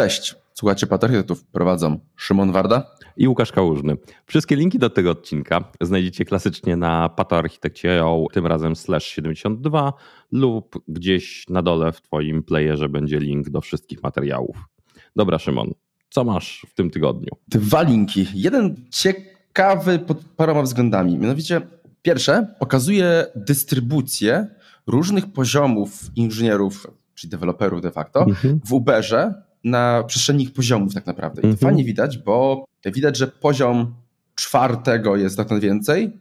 Cześć, słuchacie Patriotów, prowadzą Szymon Warda i Łukasz Kałużny. Wszystkie linki do tego odcinka znajdziecie klasycznie na patoarchitekcie.io, tym razem slash 72 lub gdzieś na dole w twoim playerze będzie link do wszystkich materiałów. Dobra Szymon, co masz w tym tygodniu? Dwa linki. Jeden ciekawy pod paroma względami. Mianowicie pierwsze pokazuje dystrybucję różnych poziomów inżynierów, czyli deweloperów de facto, mhm. w Uberze na przestrzeni ich poziomów tak naprawdę. I to mhm. fajnie widać, bo widać, że poziom czwartego jest tak więcej,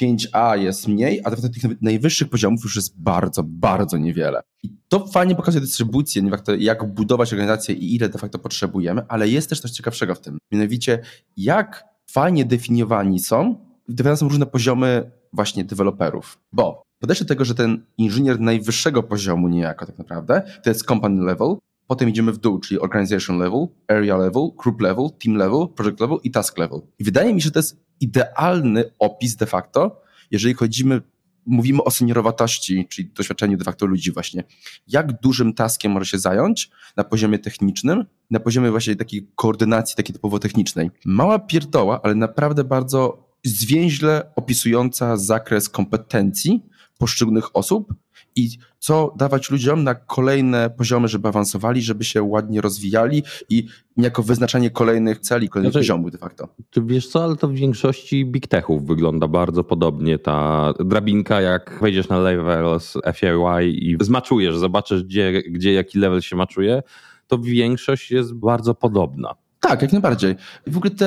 5A jest mniej, a tych najwyższych poziomów już jest bardzo, bardzo niewiele. I to fajnie pokazuje dystrybucję, jak budować organizację i ile de facto potrzebujemy, ale jest też coś ciekawszego w tym. Mianowicie, jak fajnie definiowani są, definiowani są różne poziomy właśnie deweloperów. Bo podejście do tego, że ten inżynier najwyższego poziomu niejako tak naprawdę, to jest company level, Potem idziemy w dół, czyli organization level, area level, group level, team level, project level i task level. I wydaje mi się, że to jest idealny opis de facto, jeżeli chodzimy, mówimy o seniorowatości, czyli doświadczeniu de facto ludzi właśnie. Jak dużym taskiem może się zająć na poziomie technicznym, na poziomie właśnie takiej koordynacji, takiej typowo technicznej. Mała pierdoła, ale naprawdę bardzo zwięźle opisująca zakres kompetencji poszczególnych osób, i co dawać ludziom na kolejne poziomy, żeby awansowali, żeby się ładnie rozwijali i jako wyznaczanie kolejnych celi, kolejnych znaczy, poziomów de facto. Ty wiesz co, ale to w większości big techów wygląda bardzo podobnie. Ta drabinka, jak wejdziesz na level z FAY i zmaczujesz, zobaczysz gdzie, gdzie jaki level się maczuje, to większość jest bardzo podobna. Tak, jak najbardziej. W ogóle te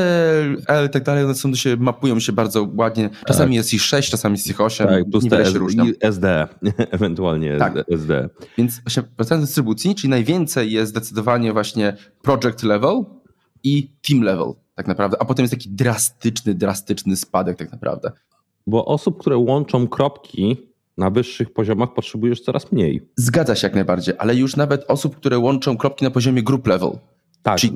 L i tak dalej, one są się, mapują się bardzo ładnie. Czasami tak. jest ich 6, czasami jest ich 8. Tak, plus te się różnią. SD, ewentualnie tak. SD. Więc właśnie wracając do dystrybucji, czyli najwięcej jest zdecydowanie właśnie project level i team level tak naprawdę, a potem jest taki drastyczny, drastyczny spadek tak naprawdę. Bo osób, które łączą kropki na wyższych poziomach potrzebujesz coraz mniej. Zgadza się jak najbardziej, ale już nawet osób, które łączą kropki na poziomie group level, tak. Czyli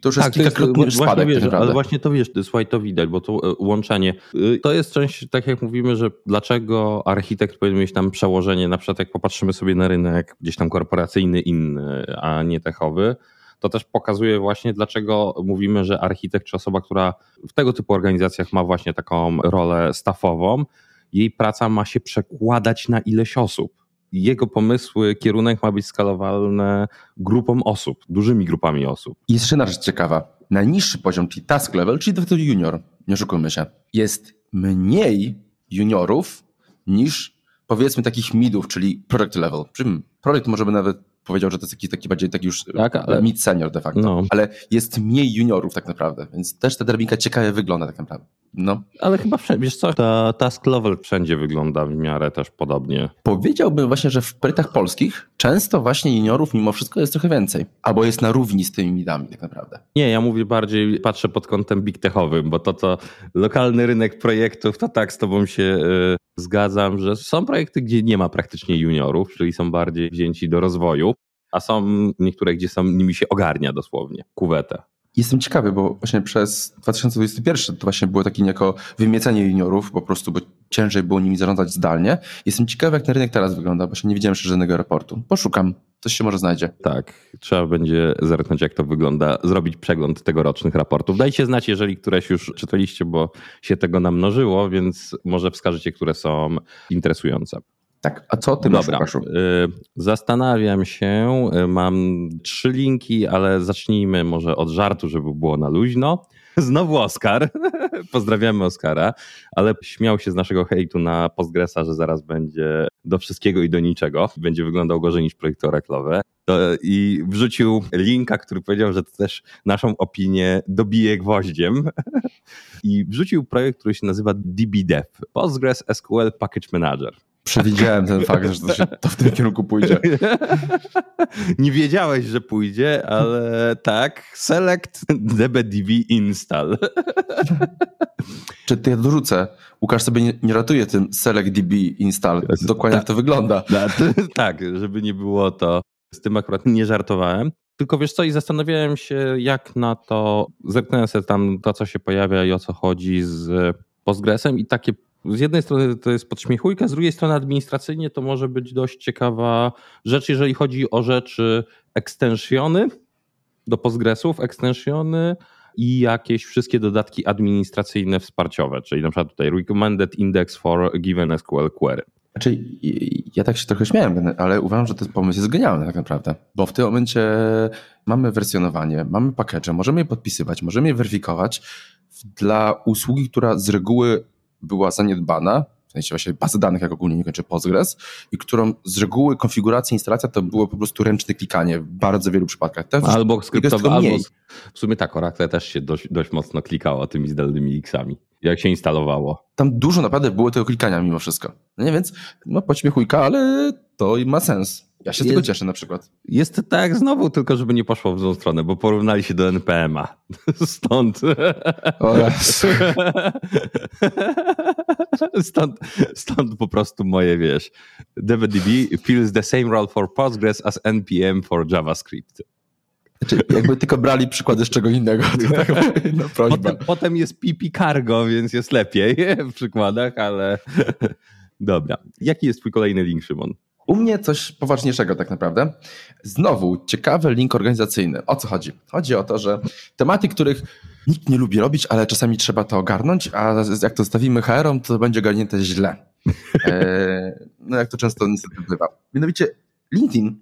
to już tak, jest kilkakrotny spadek. Wiesz, tak ale właśnie to wiesz, słuchaj, to widać, bo to e, łączenie. Y, to jest część, tak jak mówimy, że dlaczego architekt powinien mieć tam przełożenie, na przykład jak popatrzymy sobie na rynek gdzieś tam korporacyjny inny, a nie techowy, to też pokazuje właśnie, dlaczego mówimy, że architekt czy osoba, która w tego typu organizacjach ma właśnie taką rolę staffową, jej praca ma się przekładać na ileś osób jego pomysły, kierunek ma być skalowalny grupą osób, dużymi grupami osób. I jeszcze jedna rzecz ciekawa. Najniższy poziom, czyli task level, czyli to junior, nie oszukujmy się, jest mniej juniorów niż powiedzmy takich midów, czyli product level. Projekt może by nawet powiedział, że to jest taki, taki bardziej taki już tak, ale... mid senior de facto, no. ale jest mniej juniorów tak naprawdę, więc też ta drabinka ciekawie wygląda tak naprawdę. No. Ale chyba wiesz co, ta task level wszędzie wygląda w miarę też podobnie. Powiedziałbym właśnie, że w projektach polskich często właśnie juniorów mimo wszystko jest trochę więcej, albo jest na równi z tymi midami tak naprawdę. Nie, ja mówię bardziej, patrzę pod kątem big techowym, bo to co lokalny rynek projektów, to tak z tobą się y, zgadzam, że są projekty, gdzie nie ma praktycznie juniorów, czyli są bardziej wzięci do rozwoju, a są niektóre, gdzie są, nimi się ogarnia dosłownie, kuwetę. Jestem ciekawy, bo właśnie przez 2021 to właśnie było takie niejako wymiecenie juniorów po prostu, bo ciężej było nimi zarządzać zdalnie. Jestem ciekawy, jak ten rynek teraz wygląda, bo nie widziałem jeszcze żadnego raportu. Poszukam, coś się może znajdzie. Tak, trzeba będzie zerknąć, jak to wygląda, zrobić przegląd tegorocznych raportów. Dajcie znać, jeżeli któreś już czytaliście, bo się tego namnożyło, więc może wskażecie, które są interesujące. Tak, a co ty Dobra, masz, y, Zastanawiam się, y, mam trzy linki, ale zacznijmy może od żartu, żeby było na luźno. Znowu Oskar. Pozdrawiamy Oskara, ale śmiał się z naszego hejtu na Postgresa, że zaraz będzie do wszystkiego i do niczego. Będzie wyglądał gorzej niż projekty oraclowe. I wrzucił linka, który powiedział, że to też naszą opinię dobije gwoździem. I wrzucił projekt, który się nazywa DBDev. Postgres SQL Package Manager. Przewidziałem ten fakt, że to, się, to w tym kierunku pójdzie. Nie wiedziałeś, że pójdzie, ale tak. Select dbdb install. Czy ty ja dorzucę? Łukasz sobie nie, nie ratuje tym select db install. Dokładnie tak, jak to wygląda. Tak, żeby nie było to. Z tym akurat nie żartowałem. Tylko wiesz co, i zastanawiałem się, jak na to, zerknąłem sobie tam to, co się pojawia i o co chodzi z Postgresem i takie z jednej strony to jest podśmiechujka, z drugiej strony administracyjnie to może być dość ciekawa rzecz, jeżeli chodzi o rzeczy ekstensiony, do Postgresów, extensiony i jakieś wszystkie dodatki administracyjne wsparciowe, czyli na przykład tutaj recommended index for given SQL query. Znaczy, ja tak się trochę śmiałem, ale uważam, że ten pomysł jest genialny tak naprawdę, bo w tym momencie mamy wersjonowanie, mamy package, możemy je podpisywać, możemy je weryfikować dla usługi, która z reguły była zaniedbana, w sensie właśnie bazy danych, jak ogólnie nie kończy Postgres, i którą z reguły konfiguracja, instalacja to było po prostu ręczne klikanie w bardzo wielu przypadkach. Albo skryptowe, albo w sumie tak, Oracle też się dość, dość mocno klikało tymi zdalnymi X-ami, jak się instalowało. Tam dużo naprawdę było tego klikania mimo wszystko. No nie, więc no pośmiechujka, ale to ma sens. Ja się z tego cieszę na przykład. Jest tak znowu, tylko żeby nie poszło w złą stronę, bo porównali się do NPM-a. Stąd. Oraz. Stąd, stąd po prostu moje, wiesz, DVDB feels the same role for Postgres as NPM for JavaScript. Znaczy, jakby tylko brali przykłady z czego innego. Tak, no, potem, potem jest pipi cargo, więc jest lepiej w przykładach, ale dobra. Jaki jest twój kolejny link, Szymon? U mnie coś poważniejszego tak naprawdę. Znowu ciekawy link organizacyjny. O co chodzi? Chodzi o to, że tematy, których nikt nie lubi robić, ale czasami trzeba to ogarnąć, a jak to zostawimy HR-om, to będzie ogarnięte źle. E, no jak to często niestety bywa. Mianowicie LinkedIn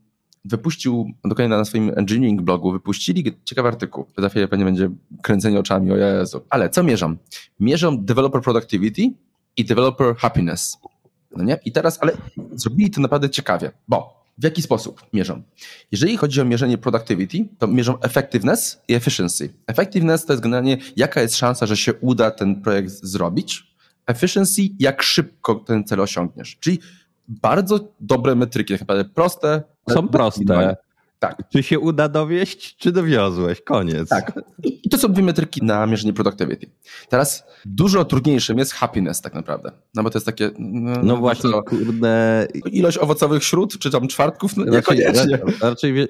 wypuścił, dokładnie na swoim engineering blogu, wypuścili ciekawy artykuł. Za chwilę pewnie będzie kręcenie oczami, o Jezu. Ale co mierzą? Mierzą developer productivity i developer happiness. No nie? I teraz, ale zrobili to naprawdę ciekawie, bo w jaki sposób mierzą? Jeżeli chodzi o mierzenie productivity, to mierzą effectiveness i efficiency. Effectiveness to jest generalnie jaka jest szansa, że się uda ten projekt zrobić. Efficiency, jak szybko ten cel osiągniesz. Czyli bardzo dobre metryki, tak naprawdę proste. Są proste. Tak. Czy się uda dowieść, czy dowiozłeś? Koniec. Tak. I to są dwie metryki na mierzenie productivity. Teraz dużo trudniejszym jest happiness tak naprawdę. No bo to jest takie... No, no właśnie, co, kurde... Ilość owocowych śród, czy tam czwartków? No niekoniecznie. Raczej, raczej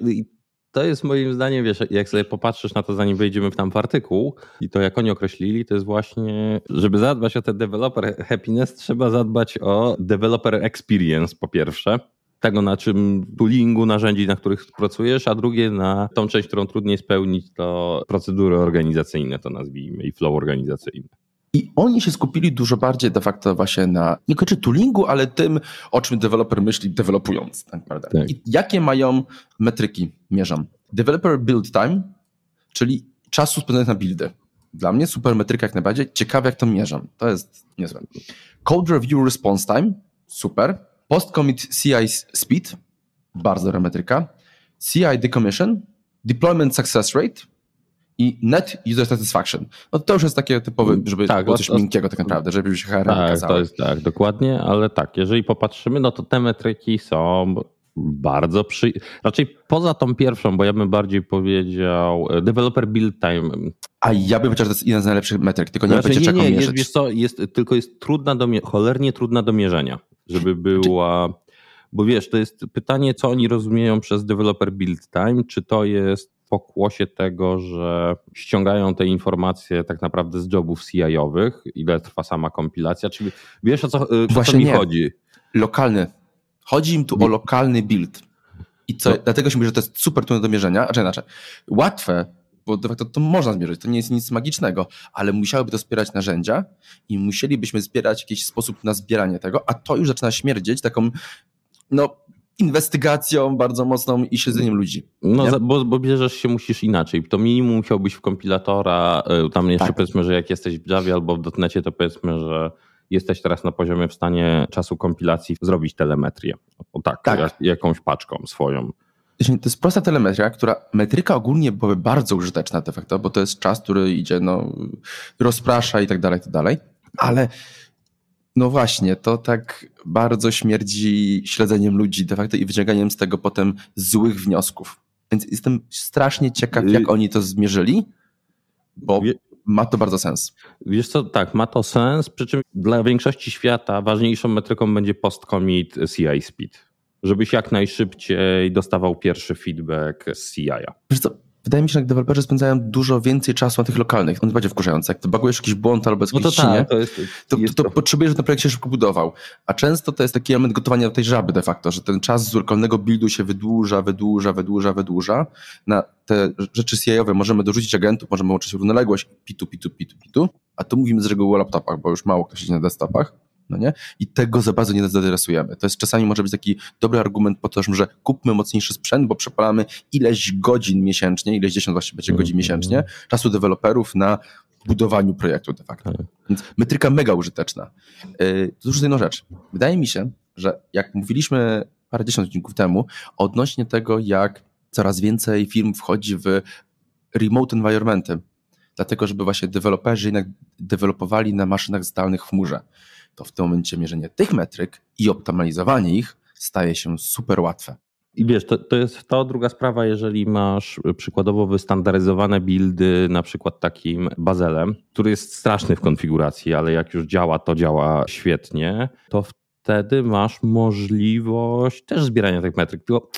to jest moim zdaniem, wiesz, jak sobie popatrzysz na to, zanim wejdziemy w tam w artykuł i to jak oni określili, to jest właśnie, żeby zadbać o ten developer happiness, trzeba zadbać o developer experience po pierwsze tego, na czym toolingu, narzędzi, na których pracujesz, a drugie na tą część, którą trudniej spełnić, to procedury organizacyjne, to nazwijmy, i flow organizacyjny. I oni się skupili dużo bardziej de facto właśnie na nie kończy toolingu, ale tym, o czym deweloper myśli, dewelopując. Tak naprawdę. Tak. I jakie mają metryki mierzą? Developer build time, czyli czasu spędzonego na buildy. Dla mnie super metryka jak najbardziej. Ciekawe jak to mierzą. To jest niezłe. Code review response time, super. Post-commit CI speed, bardzo dobra metryka. CI decommission, deployment success rate i net user satisfaction. No to już jest takie typowe, żeby tak, było coś miękkiego tak naprawdę, żeby się HR Tak, to jest tak, dokładnie, ale tak, jeżeli popatrzymy, no to te metryki są bardzo przy... Raczej poza tą pierwszą, bo ja bym bardziej powiedział e, developer build time. A ja bym powiedział, że to jest jeden z najlepszych metryk, tylko nie znaczy, będzie nie, nie, jest, wiesz co, jest, tylko jest trudna do, cholernie trudna do mierzenia żeby była. Bo wiesz, to jest pytanie, co oni rozumieją przez developer build time. Czy to jest pokłosie tego, że ściągają te informacje tak naprawdę z jobów CI-owych, ile trwa sama kompilacja? Czy wiesz o co, Właśnie co mi nie. chodzi? Lokalny. Chodzi im tu nie. o lokalny build. I co, dlatego się mówi, że to jest super trudne do mierzenia, a czy inaczej. Łatwe bo de facto to można zmierzyć, to nie jest nic magicznego, ale musiałyby to wspierać narzędzia i musielibyśmy zbierać jakiś sposób na zbieranie tego, a to już zaczyna śmierdzieć taką, no, inwestygacją bardzo mocną i śledzeniem ludzi. No, bo, bo, bierzesz się musisz inaczej. To minimum musiałbyś w kompilatora, e, tam jeszcze tak. powiedzmy, że jak jesteś w Javie albo w dotnecie, to powiedzmy, że jesteś teraz na poziomie w stanie czasu kompilacji zrobić telemetrię. O tak, tak. jakąś paczką swoją to jest prosta telemetria, która metryka ogólnie byłaby bardzo użyteczna de facto, bo to jest czas, który idzie, no, rozprasza i tak dalej, i tak dalej. Ale no właśnie, to tak bardzo śmierdzi śledzeniem ludzi de facto i wyciąganiem z tego potem złych wniosków. Więc jestem strasznie ciekaw, jak oni to zmierzyli, bo ma to bardzo sens. Wiesz co, tak, ma to sens, przy czym dla większości świata ważniejszą metryką będzie post-commit CI speed żebyś jak najszybciej dostawał pierwszy feedback z CI-a. Wiesz co, wydaje mi się, że deweloperzy spędzają dużo więcej czasu na tych lokalnych. On będzie wkurzający. Jak wybagujesz jakiś błąd albo jest No to tak, to jest, to, jest to, to potrzebujesz, żeby ten projekt się szybko budował. A często to jest taki element gotowania do tej żaby de facto, że ten czas z lokalnego buildu się wydłuża, wydłuża, wydłuża, wydłuża. Na te rzeczy CI-owe możemy dorzucić agentów, możemy łączyć równoległość, pitu, pitu, pitu, pitu. A tu mówimy z reguły o laptopach, bo już mało kto siedzi na desktopach. No nie? I tego za bardzo nie zaadresujemy. To jest czasami może być taki dobry argument po to, że kupmy mocniejszy sprzęt, bo przepalamy ileś godzin miesięcznie, ileś dziesiąt właściwie będzie godzin Mhm. miesięcznie, czasu deweloperów na budowaniu projektu de facto. Tak. Więc metryka mega użyteczna. Yy, to już jedna rzecz. Wydaje mi się, że jak mówiliśmy parę dziesiąt odcinków temu odnośnie tego, jak coraz więcej firm wchodzi w remote environmenty, dlatego żeby właśnie deweloperzy jednak dewelopowali na maszynach zdalnych w chmurze, to w tym momencie mierzenie tych metryk i optymalizowanie ich staje się super łatwe. I wiesz, to, to jest to druga sprawa, jeżeli masz przykładowo wystandaryzowane buildy, na przykład takim bazelem, który jest straszny w konfiguracji, ale jak już działa, to działa świetnie, to wtedy masz możliwość też zbierania tych metryk. Tylko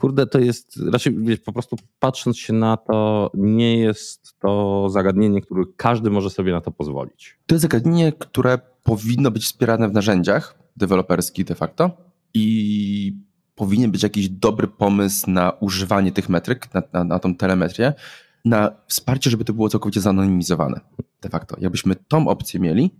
kurde, to jest raczej wiesz, po prostu patrząc się na to, nie jest to zagadnienie, które każdy może sobie na to pozwolić. To jest zagadnienie, które powinno być wspierane w narzędziach deweloperskich de facto i powinien być jakiś dobry pomysł na używanie tych metryk, na, na, na tą telemetrię, na wsparcie, żeby to było całkowicie zanonimizowane de facto. Jakbyśmy tą opcję mieli,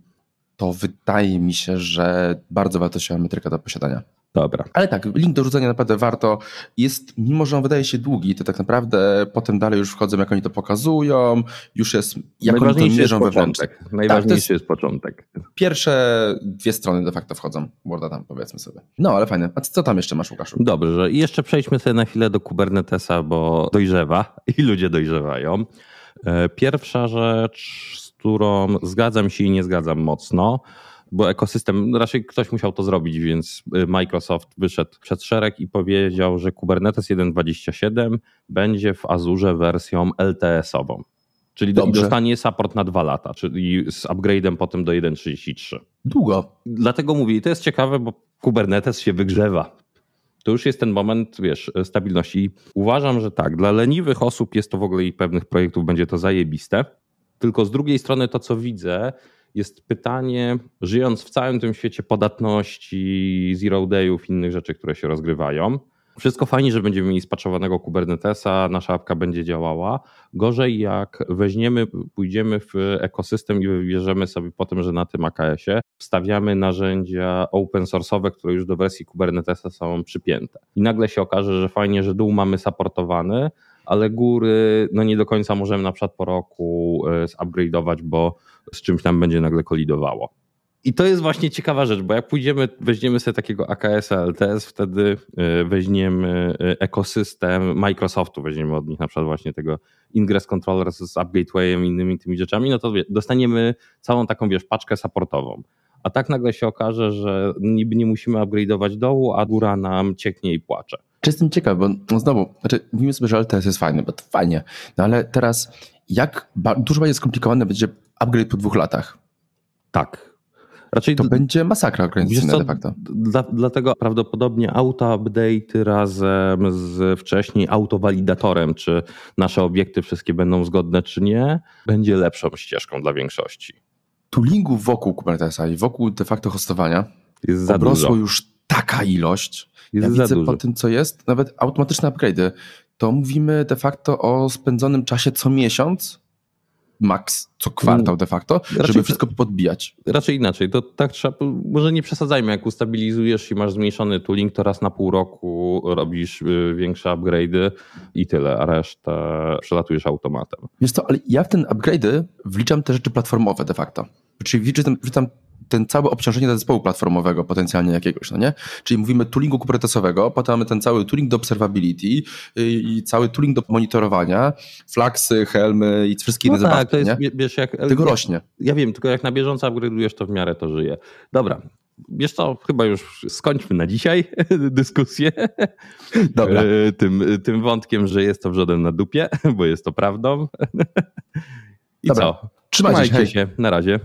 to wydaje mi się, że bardzo wartościowa metryka do posiadania. Dobra. Ale tak, link do rzucenia naprawdę warto. Jest, mimo że on wydaje się długi, to tak naprawdę potem dalej już wchodzą, jak oni to pokazują, już jest, jak oni to mierzą wewnętrznie. początek. Najważniejszy jest- jest początek. Pierwsze dwie strony de facto wchodzą, Worda tam powiedzmy sobie. No ale fajne. A co tam jeszcze masz, Łukaszu? Dobrze, i jeszcze przejdźmy sobie na chwilę do Kubernetesa, bo dojrzewa i ludzie dojrzewają. E, Pierwsza rzecz, z którą zgadzam się i nie zgadzam mocno, bo ekosystem, raczej ktoś musiał to zrobić, więc y, Microsoft wyszedł przed szereg i powiedział, że Kubernetes 1.27 będzie w Azurze wersją LTS-ową. Czyli do, Dobrze. dostanie support na dwa lata, czyli z upgrade'em potem do 1.33. Długo. Dlatego mówię, i to jest ciekawe, bo Kubernetes się wygrzewa. To już jest ten moment, wiesz, stabilności. I uważam, że tak, dla leniwych osób jest to w ogóle i pewnych projektów będzie to zajebiste. Tylko z drugiej strony to, co widzę, jest pytanie, żyjąc w całym tym świecie podatności, zero dayów, innych rzeczy, które się rozgrywają. Wszystko fajnie, że będziemy mieli spaczowanego Kubernetesa, nasza apka będzie działała. Gorzej jak weźmiemy, pójdziemy w ekosystem i wybierzemy sobie potem, że na tym AKS-ie wstawiamy narzędzia open source'owe, które już do wersji Kubernetesa są przypięte. I nagle się okaże, że fajnie, że dół mamy supportowany, ale góry no nie do końca możemy na przykład po roku e, zupgrade'ować, bo z czymś tam będzie nagle kolidowało. I to jest właśnie ciekawa rzecz, bo jak pójdziemy, weźmiemy sobie takiego AKS-a LTS, wtedy e, weźmiemy e, ekosystem Microsoftu, weźmiemy od nich na przykład właśnie tego Ingress Controller z UpGatewayem i innymi tymi rzeczami, no to dostaniemy całą taką, wiesz, paczkę supportową. A tak nagle się okaże, że niby nie musimy upgrade'ować dołu, a góra nam cieknie i płacze. Czy jestem ciekaw, bo no znowu, znaczy mówimy sobie, że LTS jest fajny, bo to fajnie, no ale teraz jak dużo bardziej skomplikowane będzie upgrade po dwóch latach? Tak. Raczej To będzie masakra organizacyjna co, de facto. Dla, dlatego prawdopodobnie auto-update razem z wcześniej autowalidatorem, czy nasze obiekty wszystkie będą zgodne, czy nie, będzie lepszą ścieżką dla większości. Toolingu wokół Kubernetesa i wokół de facto hostowania Jest za obrosło dużo. już taka ilość. Jest ja za widzę dużo. po tym, co jest, nawet automatyczne upgrade'y. To mówimy de facto o spędzonym czasie co miesiąc, max co kwartał de facto, Raczej żeby wszystko podbijać. Raczej inaczej. To tak trzeba, może nie przesadzajmy, jak ustabilizujesz i masz zmniejszony tooling, to raz na pół roku robisz y, większe upgrade'y i tyle, a resztę przelatujesz automatem. Wiesz co, ale ja w ten upgrade'y wliczam te rzeczy platformowe de facto. Czyli wliczam, wliczam ten całe obciążenie do zespołu platformowego potencjalnie jakiegoś, no nie? Czyli mówimy toolingu kubernetesowego, potem mamy ten cały tooling do observability i, i cały tooling do monitorowania, flagsy, helmy i wszystkie inne No tak, zabawki, to jest, nie? wie- wiesz, jak... Tego rośnie. Ja wiem, tylko jak na bieżąco upgrade'ujesz, to w miarę to żyje. Dobra, wiesz co, chyba już skończmy na dzisiaj dyskusję Dobra. E, tym, tym wątkiem, że jest to wrzodem na dupie, bo jest to prawdą. I Dobra. co? Trzymajcie się, hej. się. Na razie.